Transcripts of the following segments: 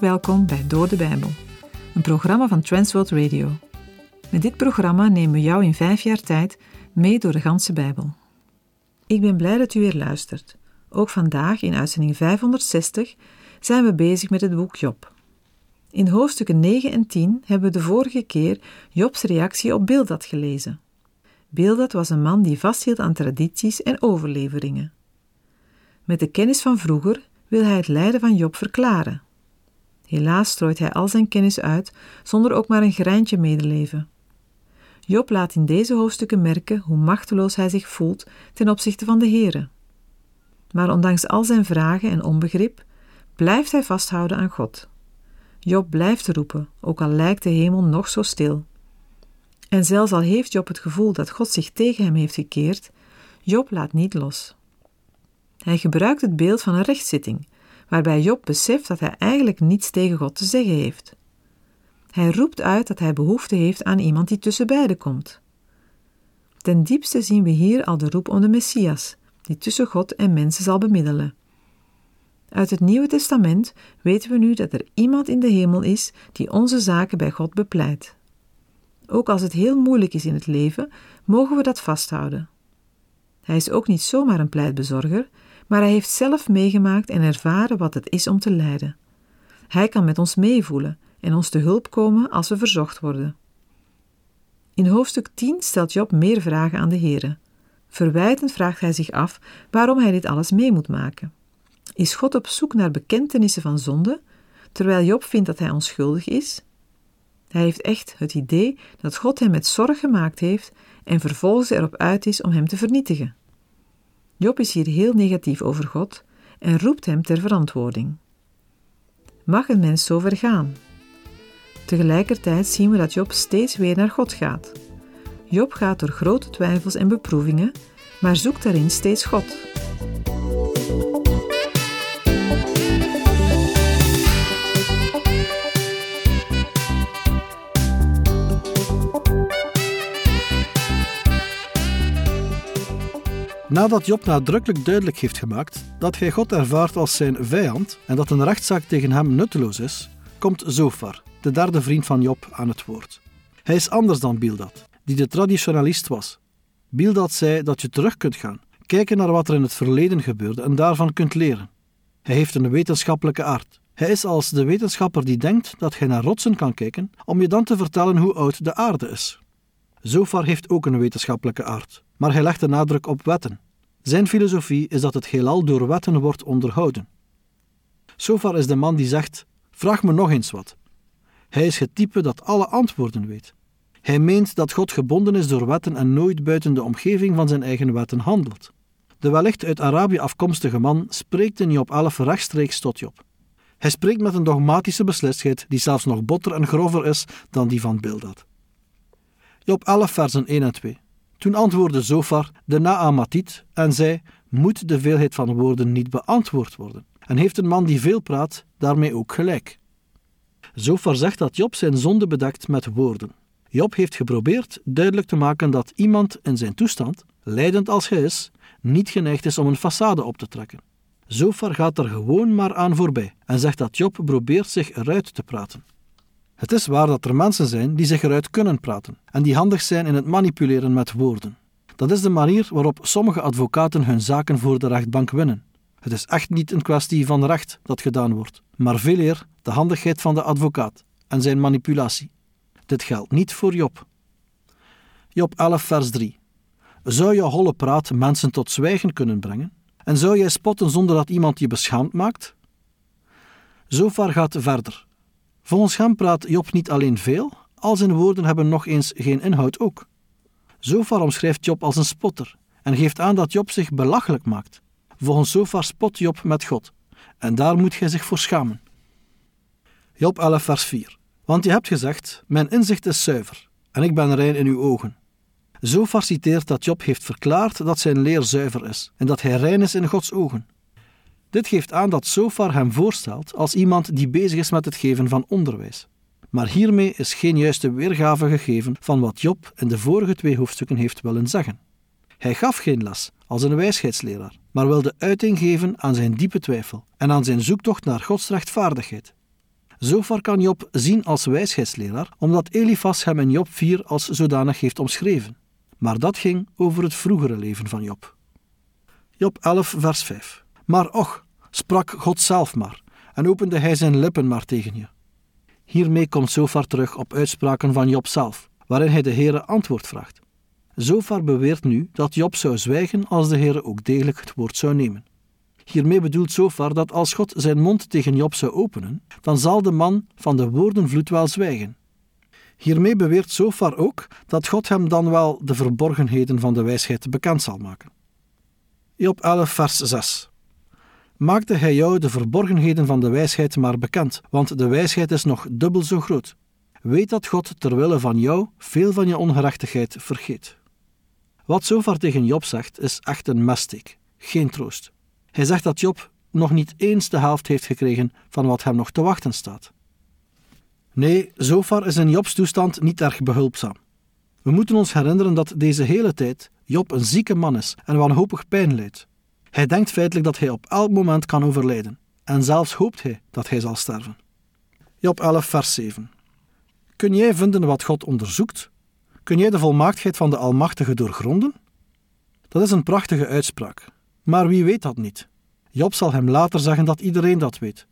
Welkom bij Door de Bijbel, een programma van Transworld Radio. Met dit programma nemen we jou in vijf jaar tijd mee door de ganse Bijbel. Ik ben blij dat u weer luistert. Ook vandaag, in uitzending 560, zijn we bezig met het boek Job. In hoofdstukken 9 en 10 hebben we de vorige keer Jobs reactie op Bildad gelezen. Bildad was een man die vasthield aan tradities en overleveringen. Met de kennis van vroeger wil hij het lijden van Job verklaren. Helaas strooit hij al zijn kennis uit zonder ook maar een greintje medeleven. Job laat in deze hoofdstukken merken hoe machteloos hij zich voelt ten opzichte van de Here. Maar ondanks al zijn vragen en onbegrip blijft hij vasthouden aan God. Job blijft roepen, ook al lijkt de hemel nog zo stil. En zelfs al heeft Job het gevoel dat God zich tegen hem heeft gekeerd, Job laat niet los. Hij gebruikt het beeld van een rechtszitting, waarbij Job beseft dat hij eigenlijk niets tegen God te zeggen heeft. Hij roept uit dat hij behoefte heeft aan iemand die tussen beiden komt. Ten diepste zien we hier al de roep om de Messias, die tussen God en mensen zal bemiddelen. Uit het Nieuwe Testament weten we nu dat er iemand in de hemel is die onze zaken bij God bepleit. Ook als het heel moeilijk is in het leven, mogen we dat vasthouden. Hij is ook niet zomaar een pleitbezorger, maar hij heeft zelf meegemaakt en ervaren wat het is om te lijden. Hij kan met ons meevoelen en ons te hulp komen als we verzocht worden. In hoofdstuk 10 stelt Job meer vragen aan de Heere. Verwijtend vraagt hij zich af waarom hij dit alles mee moet maken. Is God op zoek naar bekentenissen van zonde, terwijl Job vindt dat hij onschuldig is? Hij heeft echt het idee dat God hem met zorg gemaakt heeft en vervolgens erop uit is om hem te vernietigen. Job is hier heel negatief over God en roept hem ter verantwoording. Mag een mens zo ver gaan? Tegelijkertijd zien we dat Job steeds weer naar God gaat. Job gaat door grote twijfels en beproevingen, maar zoekt daarin steeds God. Nadat Job nadrukkelijk duidelijk heeft gemaakt dat hij God ervaart als zijn vijand en dat een rechtszaak tegen hem nutteloos is, komt Zofar, de derde vriend van Job, aan het woord. Hij is anders dan Bildad, die de traditionalist was. Bildad zei dat je terug kunt gaan, kijken naar wat er in het verleden gebeurde en daarvan kunt leren. Hij heeft een wetenschappelijke aard. Hij is als de wetenschapper die denkt dat hij naar rotsen kan kijken om je dan te vertellen hoe oud de aarde is. Zofar heeft ook een wetenschappelijke aard, maar hij legt de nadruk op wetten. Zijn filosofie is dat het heelal door wetten wordt onderhouden. Zofar is de man die zegt: Vraag me nog eens wat. Hij is het type dat alle antwoorden weet. Hij meent dat God gebonden is door wetten en nooit buiten de omgeving van zijn eigen wetten handelt. De wellicht uit Arabië afkomstige man spreekt in Job 11 rechtstreeks tot Job. Hij spreekt met een dogmatische beslistheid die zelfs nog botter en grover is dan die van Bildad. Job 11, versen 1 en 2. Toen antwoordde Zofar, de Naamatiet, en zei: Moet de veelheid van woorden niet beantwoord worden? En heeft een man die veel praat daarmee ook gelijk? Zofar zegt dat Job zijn zonde bedekt met woorden. Job heeft geprobeerd duidelijk te maken dat iemand in zijn toestand, leidend als hij is, niet geneigd is om een façade op te trekken. Zofar gaat er gewoon maar aan voorbij en zegt dat Job probeert zich eruit te praten. Het is waar dat er mensen zijn die zich eruit kunnen praten en die handig zijn in het manipuleren met woorden. Dat is de manier waarop sommige advocaten hun zaken voor de rechtbank winnen. Het is echt niet een kwestie van recht dat gedaan wordt, maar veel eer de handigheid van de advocaat en zijn manipulatie. Dit geldt niet voor Job. Job 11, vers 3. Zou je holle praat mensen tot zwijgen kunnen brengen? En zou jij spotten zonder dat iemand je beschaamd maakt? Zofar gaat verder. Volgens hem praat Job niet alleen veel, al zijn woorden hebben nog eens geen inhoud ook. Zofar omschrijft Job als een spotter en geeft aan dat Job zich belachelijk maakt. Volgens Zofar spot Job met God en daar moet hij zich voor schamen. Job 11 vers 4 Want je hebt gezegd, mijn inzicht is zuiver en ik ben rein in uw ogen. Zofar citeert dat Job heeft verklaard dat zijn leer zuiver is en dat hij rein is in Gods ogen. Dit geeft aan dat Sofar hem voorstelt als iemand die bezig is met het geven van onderwijs. Maar hiermee is geen juiste weergave gegeven van wat Job in de vorige twee hoofdstukken heeft willen zeggen. Hij gaf geen les als een wijsheidsleraar, maar wilde uiting geven aan zijn diepe twijfel en aan zijn zoektocht naar Gods rechtvaardigheid. Zofar kan Job zien als wijsheidsleraar, omdat Elifas hem in Job 4 als zodanig heeft omschreven. Maar dat ging over het vroegere leven van Job. Job 11, vers 5. Maar och, sprak God zelf maar, en opende hij zijn lippen maar tegen je. Hiermee komt Zofar terug op uitspraken van Job zelf, waarin hij de Heere antwoord vraagt. Zofar beweert nu dat Job zou zwijgen als de Heere ook degelijk het woord zou nemen. Hiermee bedoelt Zofar dat als God zijn mond tegen Job zou openen, dan zal de man van de woordenvloed wel zwijgen. Hiermee beweert Zofar ook dat God hem dan wel de verborgenheden van de wijsheid bekend zal maken. Job 11, vers 6. Maakte hij jou de verborgenheden van de wijsheid maar bekend, want de wijsheid is nog dubbel zo groot. Weet dat God terwille van jou veel van je ongerechtigheid vergeet. Wat Zofar tegen Job zegt, is echt een messteek, geen troost. Hij zegt dat Job nog niet eens de helft heeft gekregen van wat hem nog te wachten staat. Nee, Zofar is in Jobs toestand niet erg behulpzaam. We moeten ons herinneren dat deze hele tijd Job een zieke man is en wanhopig pijn lijdt. Hij denkt feitelijk dat hij op elk moment kan overlijden, en zelfs hoopt hij dat hij zal sterven. Job 11, vers 7. Kun jij vinden wat God onderzoekt? Kun jij de volmaaktheid van de Almachtige doorgronden? Dat is een prachtige uitspraak, maar wie weet dat niet? Job zal hem later zeggen dat iedereen dat weet.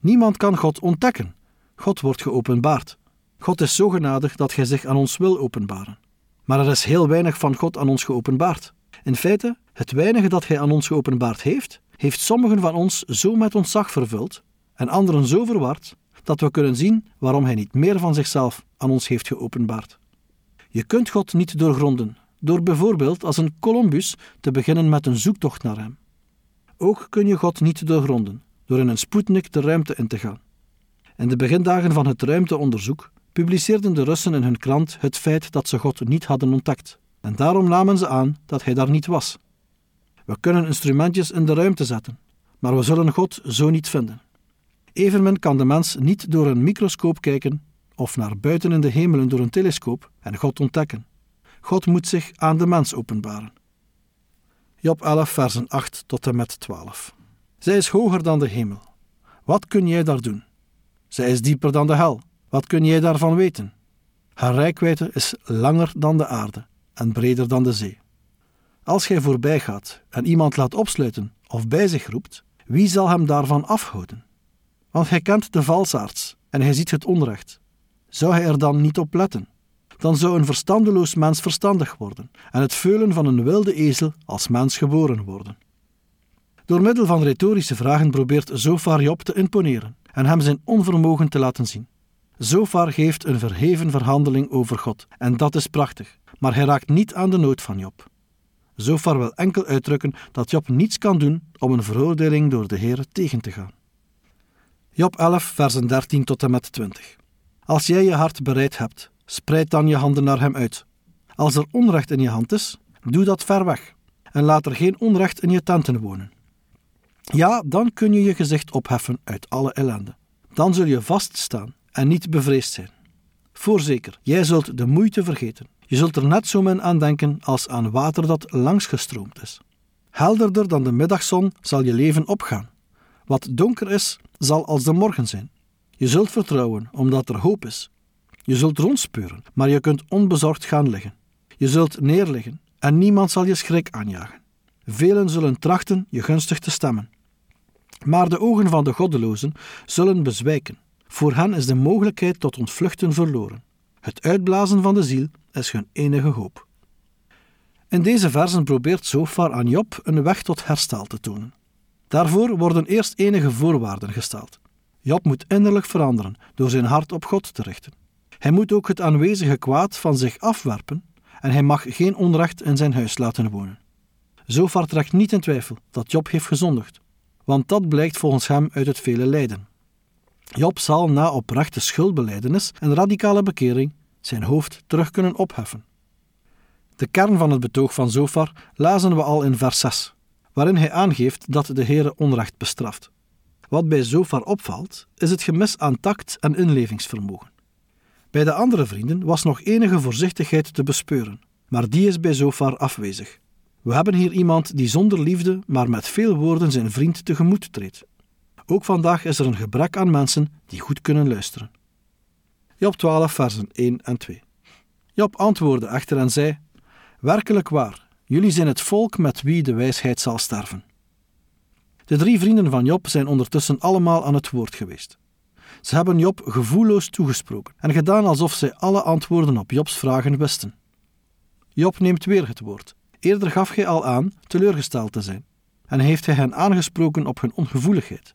Niemand kan God ontdekken. God wordt geopenbaard. God is zo genadig dat hij zich aan ons wil openbaren. Maar er is heel weinig van God aan ons geopenbaard. In feite, het weinige dat hij aan ons geopenbaard heeft, heeft sommigen van ons zo met ontzag vervuld en anderen zo verward dat we kunnen zien waarom hij niet meer van zichzelf aan ons heeft geopenbaard. Je kunt God niet doorgronden, door bijvoorbeeld als een Columbus te beginnen met een zoektocht naar hem. Ook kun je God niet doorgronden, door in een Sputnik de ruimte in te gaan. In de begindagen van het ruimteonderzoek publiceerden de Russen in hun krant het feit dat ze God niet hadden ontdekt, en daarom namen ze aan dat hij daar niet was. We kunnen instrumentjes in de ruimte zetten, maar we zullen God zo niet vinden. Evenmin kan de mens niet door een microscoop kijken of naar buiten in de hemelen door een telescoop en God ontdekken. God moet zich aan de mens openbaren. Job 11, versen 8 tot en met 12. Zij is hoger dan de hemel. Wat kun jij daar doen? Zij is dieper dan de hel. Wat kun jij daarvan weten? Haar rijkwijde is langer dan de aarde en breder dan de zee. Als gij voorbij gaat en iemand laat opsluiten of bij zich roept, wie zal hem daarvan afhouden? Want hij kent de valsaards en hij ziet het onrecht. Zou hij er dan niet op letten? Dan zou een verstandeloos mens verstandig worden en het veulen van een wilde ezel als mens geboren worden. Door middel van retorische vragen probeert Zofar Job te imponeren en hem zijn onvermogen te laten zien. Zofar geeft een verheven verhandeling over God en dat is prachtig, maar hij raakt niet aan de nood van Job. Zofar wil enkel uitdrukken dat Job niets kan doen om een veroordeling door de Heer tegen te gaan. Job 11, versen 13 tot en met 20. Als jij je hart bereid hebt, spreid dan je handen naar hem uit. Als er onrecht in je hand is, doe dat ver weg en laat er geen onrecht in je tenten wonen. Ja, dan kun je je gezicht opheffen uit alle ellende. Dan zul je vaststaan en niet bevreesd zijn. Voorzeker, jij zult de moeite vergeten. Je zult er net zo min aan denken als aan water dat langsgestroomd is. Helderder dan de middagzon zal je leven opgaan. Wat donker is, zal als de morgen zijn. Je zult vertrouwen, omdat er hoop is. Je zult rondspeuren, maar je kunt onbezorgd gaan liggen. Je zult neerliggen en niemand zal je schrik aanjagen. Velen zullen trachten je gunstig te stemmen. Maar de ogen van de goddelozen zullen bezwijken. Voor hen is de mogelijkheid tot ontvluchten verloren. Het uitblazen van de ziel is hun enige hoop. In deze versen probeert Zofar aan Job een weg tot herstel te tonen. Daarvoor worden eerst enige voorwaarden gesteld. Job moet innerlijk veranderen door zijn hart op God te richten. Hij moet ook het aanwezige kwaad van zich afwerpen en hij mag geen onrecht in zijn huis laten wonen. Zofar trekt niet in twijfel dat Job heeft gezondigd, want dat blijkt volgens hem uit het vele lijden. Job zal na oprechte schuldbeleidenis en radicale bekering zijn hoofd terug kunnen opheffen. De kern van het betoog van Zofar lazen we al in vers 6, waarin hij aangeeft dat de Heere onrecht bestraft. Wat bij Zofar opvalt, is het gemis aan tact en inlevingsvermogen. Bij de andere vrienden was nog enige voorzichtigheid te bespeuren, maar die is bij Zofar afwezig. We hebben hier iemand die zonder liefde, maar met veel woorden zijn vriend tegemoet treedt. Ook vandaag is er een gebrek aan mensen die goed kunnen luisteren. Job 12, versen 1 en 2. Job antwoordde echter en zei: Werkelijk waar, jullie zijn het volk met wie de wijsheid zal sterven. De drie vrienden van Job zijn ondertussen allemaal aan het woord geweest. Ze hebben Job gevoelloos toegesproken en gedaan alsof zij alle antwoorden op Jobs vragen wisten. Job neemt weer het woord. Eerder gaf hij al aan teleurgesteld te zijn en heeft hij hen aangesproken op hun ongevoeligheid.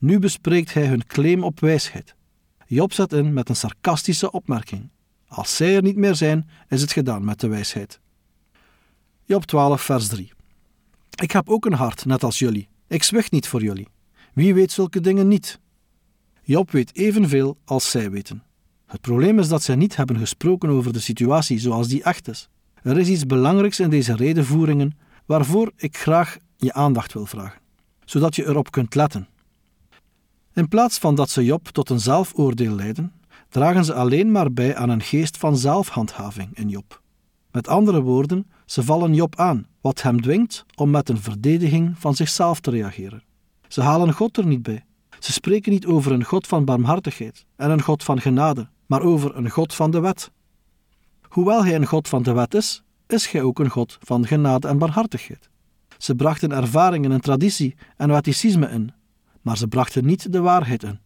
Nu bespreekt hij hun claim op wijsheid. Job zet in met een sarcastische opmerking. Als zij er niet meer zijn, is het gedaan met de wijsheid. Job 12, vers 3. Ik heb ook een hart, net als jullie. Ik zwicht niet voor jullie. Wie weet zulke dingen niet? Job weet evenveel als zij weten. Het probleem is dat zij niet hebben gesproken over de situatie zoals die echt is. Er is iets belangrijks in deze redenvoeringen waarvoor ik graag je aandacht wil vragen, zodat je erop kunt letten. In plaats van dat ze Job tot een zelfoordeel leiden, dragen ze alleen maar bij aan een geest van zelfhandhaving in Job. Met andere woorden, ze vallen Job aan, wat hem dwingt om met een verdediging van zichzelf te reageren. Ze halen God er niet bij. Ze spreken niet over een God van barmhartigheid en een God van genade, maar over een God van de wet. Hoewel hij een God van de wet is, is hij ook een God van genade en barmhartigheid. Ze brachten ervaringen en traditie en wetticisme in, maar ze brachten niet de waarheid in.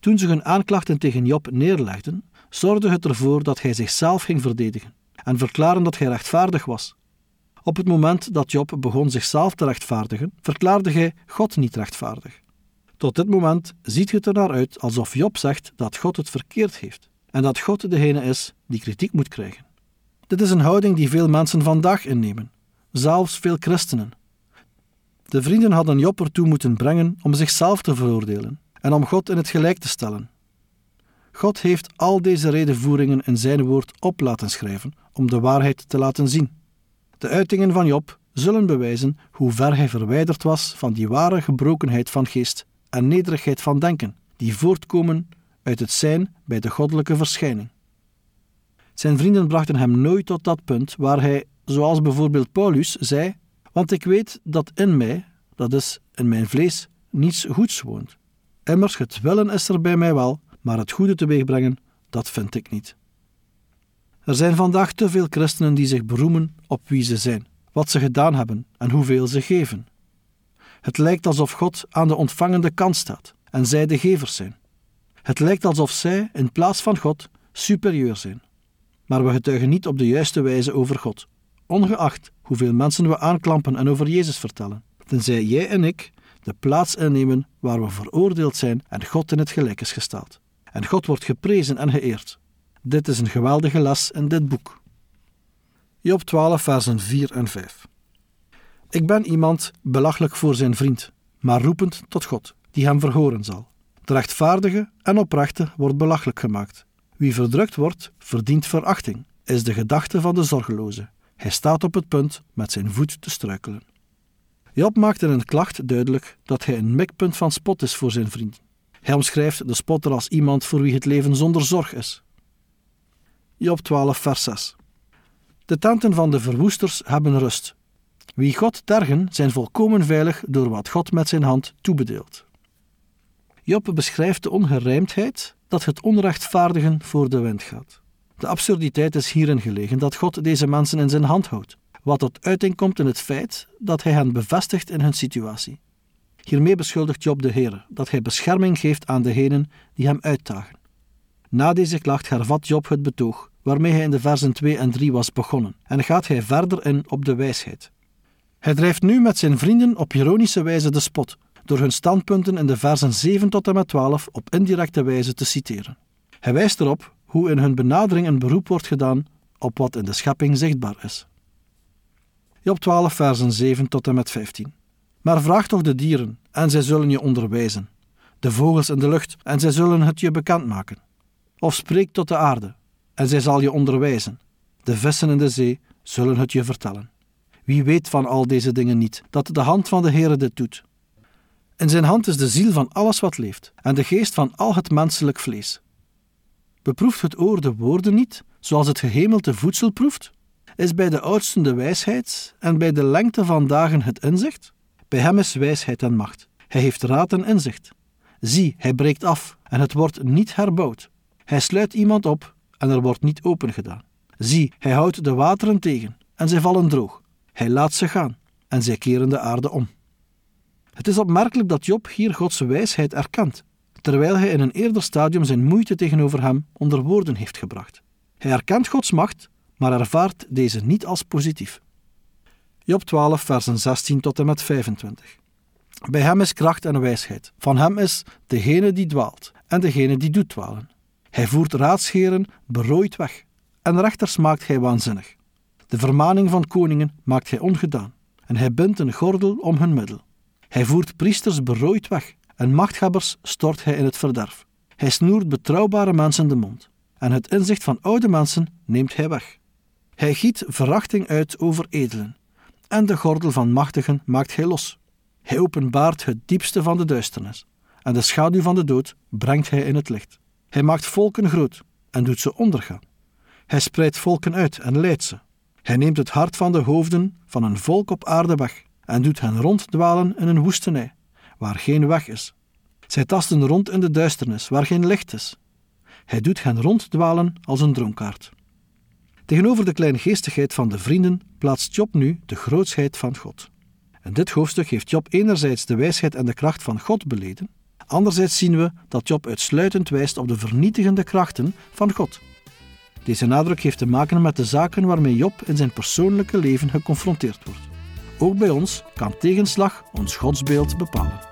Toen ze hun aanklachten tegen Job neerlegden, zorgde het ervoor dat hij zichzelf ging verdedigen en verklaren dat hij rechtvaardig was. Op het moment dat Job begon zichzelf te rechtvaardigen, verklaarde hij God niet rechtvaardig. Tot dit moment ziet het er naar uit alsof Job zegt dat God het verkeerd heeft en dat God degene is die kritiek moet krijgen. Dit is een houding die veel mensen vandaag innemen, zelfs veel christenen. De vrienden hadden Job ertoe moeten brengen om zichzelf te veroordelen en om God in het gelijk te stellen. God heeft al deze redenvoeringen in zijn woord op laten schrijven om de waarheid te laten zien. De uitingen van Job zullen bewijzen hoe ver hij verwijderd was van die ware gebrokenheid van geest en nederigheid van denken, die voortkomen uit het zijn bij de goddelijke verschijning. Zijn vrienden brachten hem nooit tot dat punt waar hij, zoals bijvoorbeeld Paulus, zei: Want ik weet dat in mij, dat is in mijn vlees, niets goeds woont. Immers, het willen is er bij mij wel, maar het goede teweegbrengen, dat vind ik niet. Er zijn vandaag te veel christenen die zich beroemen op wie ze zijn, wat ze gedaan hebben en hoeveel ze geven. Het lijkt alsof God aan de ontvangende kant staat en zij de gevers zijn. Het lijkt alsof zij, in plaats van God, superieur zijn. Maar we getuigen niet op de juiste wijze over God, ongeacht hoeveel mensen we aanklampen en over Jezus vertellen, tenzij jij en ik de plaats innemen waar we veroordeeld zijn en God in het gelijk is gesteld. En God wordt geprezen en geëerd. Dit is een geweldige les in dit boek. Job 12, versen 4 en 5. Ik ben iemand belachelijk voor zijn vriend, maar roepend tot God, die hem verhoren zal. De rechtvaardige en oprechte wordt belachelijk gemaakt. Wie verdrukt wordt, verdient verachting, is de gedachte van de zorgeloze. Hij staat op het punt met zijn voet te struikelen. Job maakt in een klacht duidelijk dat hij een mikpunt van spot is voor zijn vriend. Hij omschrijft de spotter als iemand voor wie het leven zonder zorg is. Job 12, vers 6. De tenten van de verwoesters hebben rust. Wie God tergen, zijn volkomen veilig door wat God met zijn hand toebedeelt. Job beschrijft de ongerijmdheid dat het onrechtvaardigen voor de wind gaat. De absurditeit is hierin gelegen dat God deze mensen in zijn hand houdt, wat tot uiting komt in het feit dat hij hen bevestigt in hun situatie. Hiermee beschuldigt Job de Heer dat hij bescherming geeft aan degenen die hem uitdagen. Na deze klacht hervat Job het betoog waarmee hij in de versen 2 en 3 was begonnen en gaat hij verder in op de wijsheid. Hij drijft nu met zijn vrienden op ironische wijze de spot door hun standpunten in de versen 7 tot en met 12 op indirecte wijze te citeren. Hij wijst erop hoe in hun benadering een beroep wordt gedaan op wat in de schepping zichtbaar is. Job 12, versen 7 tot en met 15. Maar vraag toch de dieren, en zij zullen je onderwijzen. De vogels in de lucht, en zij zullen het je bekendmaken. Of spreek tot de aarde, en zij zal je onderwijzen. De vissen in de zee zullen het je vertellen. Wie weet van al deze dingen niet, dat de hand van de Heere dit doet? In zijn hand is de ziel van alles wat leeft, en de geest van al het menselijk vlees. Beproeft het oor de woorden niet, zoals het gehemelte voedsel proeft? Is bij de oudsten de wijsheid en bij de lengte van dagen het inzicht? Bij hem is wijsheid en macht. Hij heeft raad en inzicht. Zie, hij breekt af en het wordt niet herbouwd. Hij sluit iemand op en er wordt niet opengedaan. Zie, hij houdt de wateren tegen en zij vallen droog. Hij laat ze gaan en zij keren de aarde om. Het is opmerkelijk dat Job hier Gods wijsheid erkent, terwijl hij in een eerder stadium zijn moeite tegenover hem onder woorden heeft gebracht. Hij erkent Gods macht, maar ervaart deze niet als positief. Job 12, versen 16 tot en met 25. Bij hem is kracht en wijsheid. Van hem is degene die dwaalt en degene die doet dwalen. Hij voert raadsheren berooid weg en rechters maakt hij waanzinnig. De vermaning van koningen maakt hij ongedaan en hij bindt een gordel om hun middel. Hij voert priesters berooid weg en machthebbers stort hij in het verderf. Hij snoert betrouwbare mensen de mond en het inzicht van oude mensen neemt hij weg. Hij giet verachting uit over edelen en de gordel van machtigen maakt hij los. Hij openbaart het diepste van de duisternis en de schaduw van de dood brengt hij in het licht. Hij maakt volken groot en doet ze ondergaan. Hij spreidt volken uit en leidt ze. Hij neemt het hart van de hoofden van een volk op aarde weg en doet hen ronddwalen in een woestenij, waar geen weg is. Zij tasten rond in de duisternis, waar geen licht is. Hij doet hen ronddwalen als een dronkaard. Tegenover de kleingeestigheid van de vrienden plaatst Job nu de grootsheid van God. In dit hoofdstuk heeft Job enerzijds de wijsheid en de kracht van God beleden, anderzijds zien we dat Job uitsluitend wijst op de vernietigende krachten van God. Deze nadruk heeft te maken met de zaken waarmee Job in zijn persoonlijke leven geconfronteerd wordt. Ook bij ons kan tegenslag ons godsbeeld bepalen.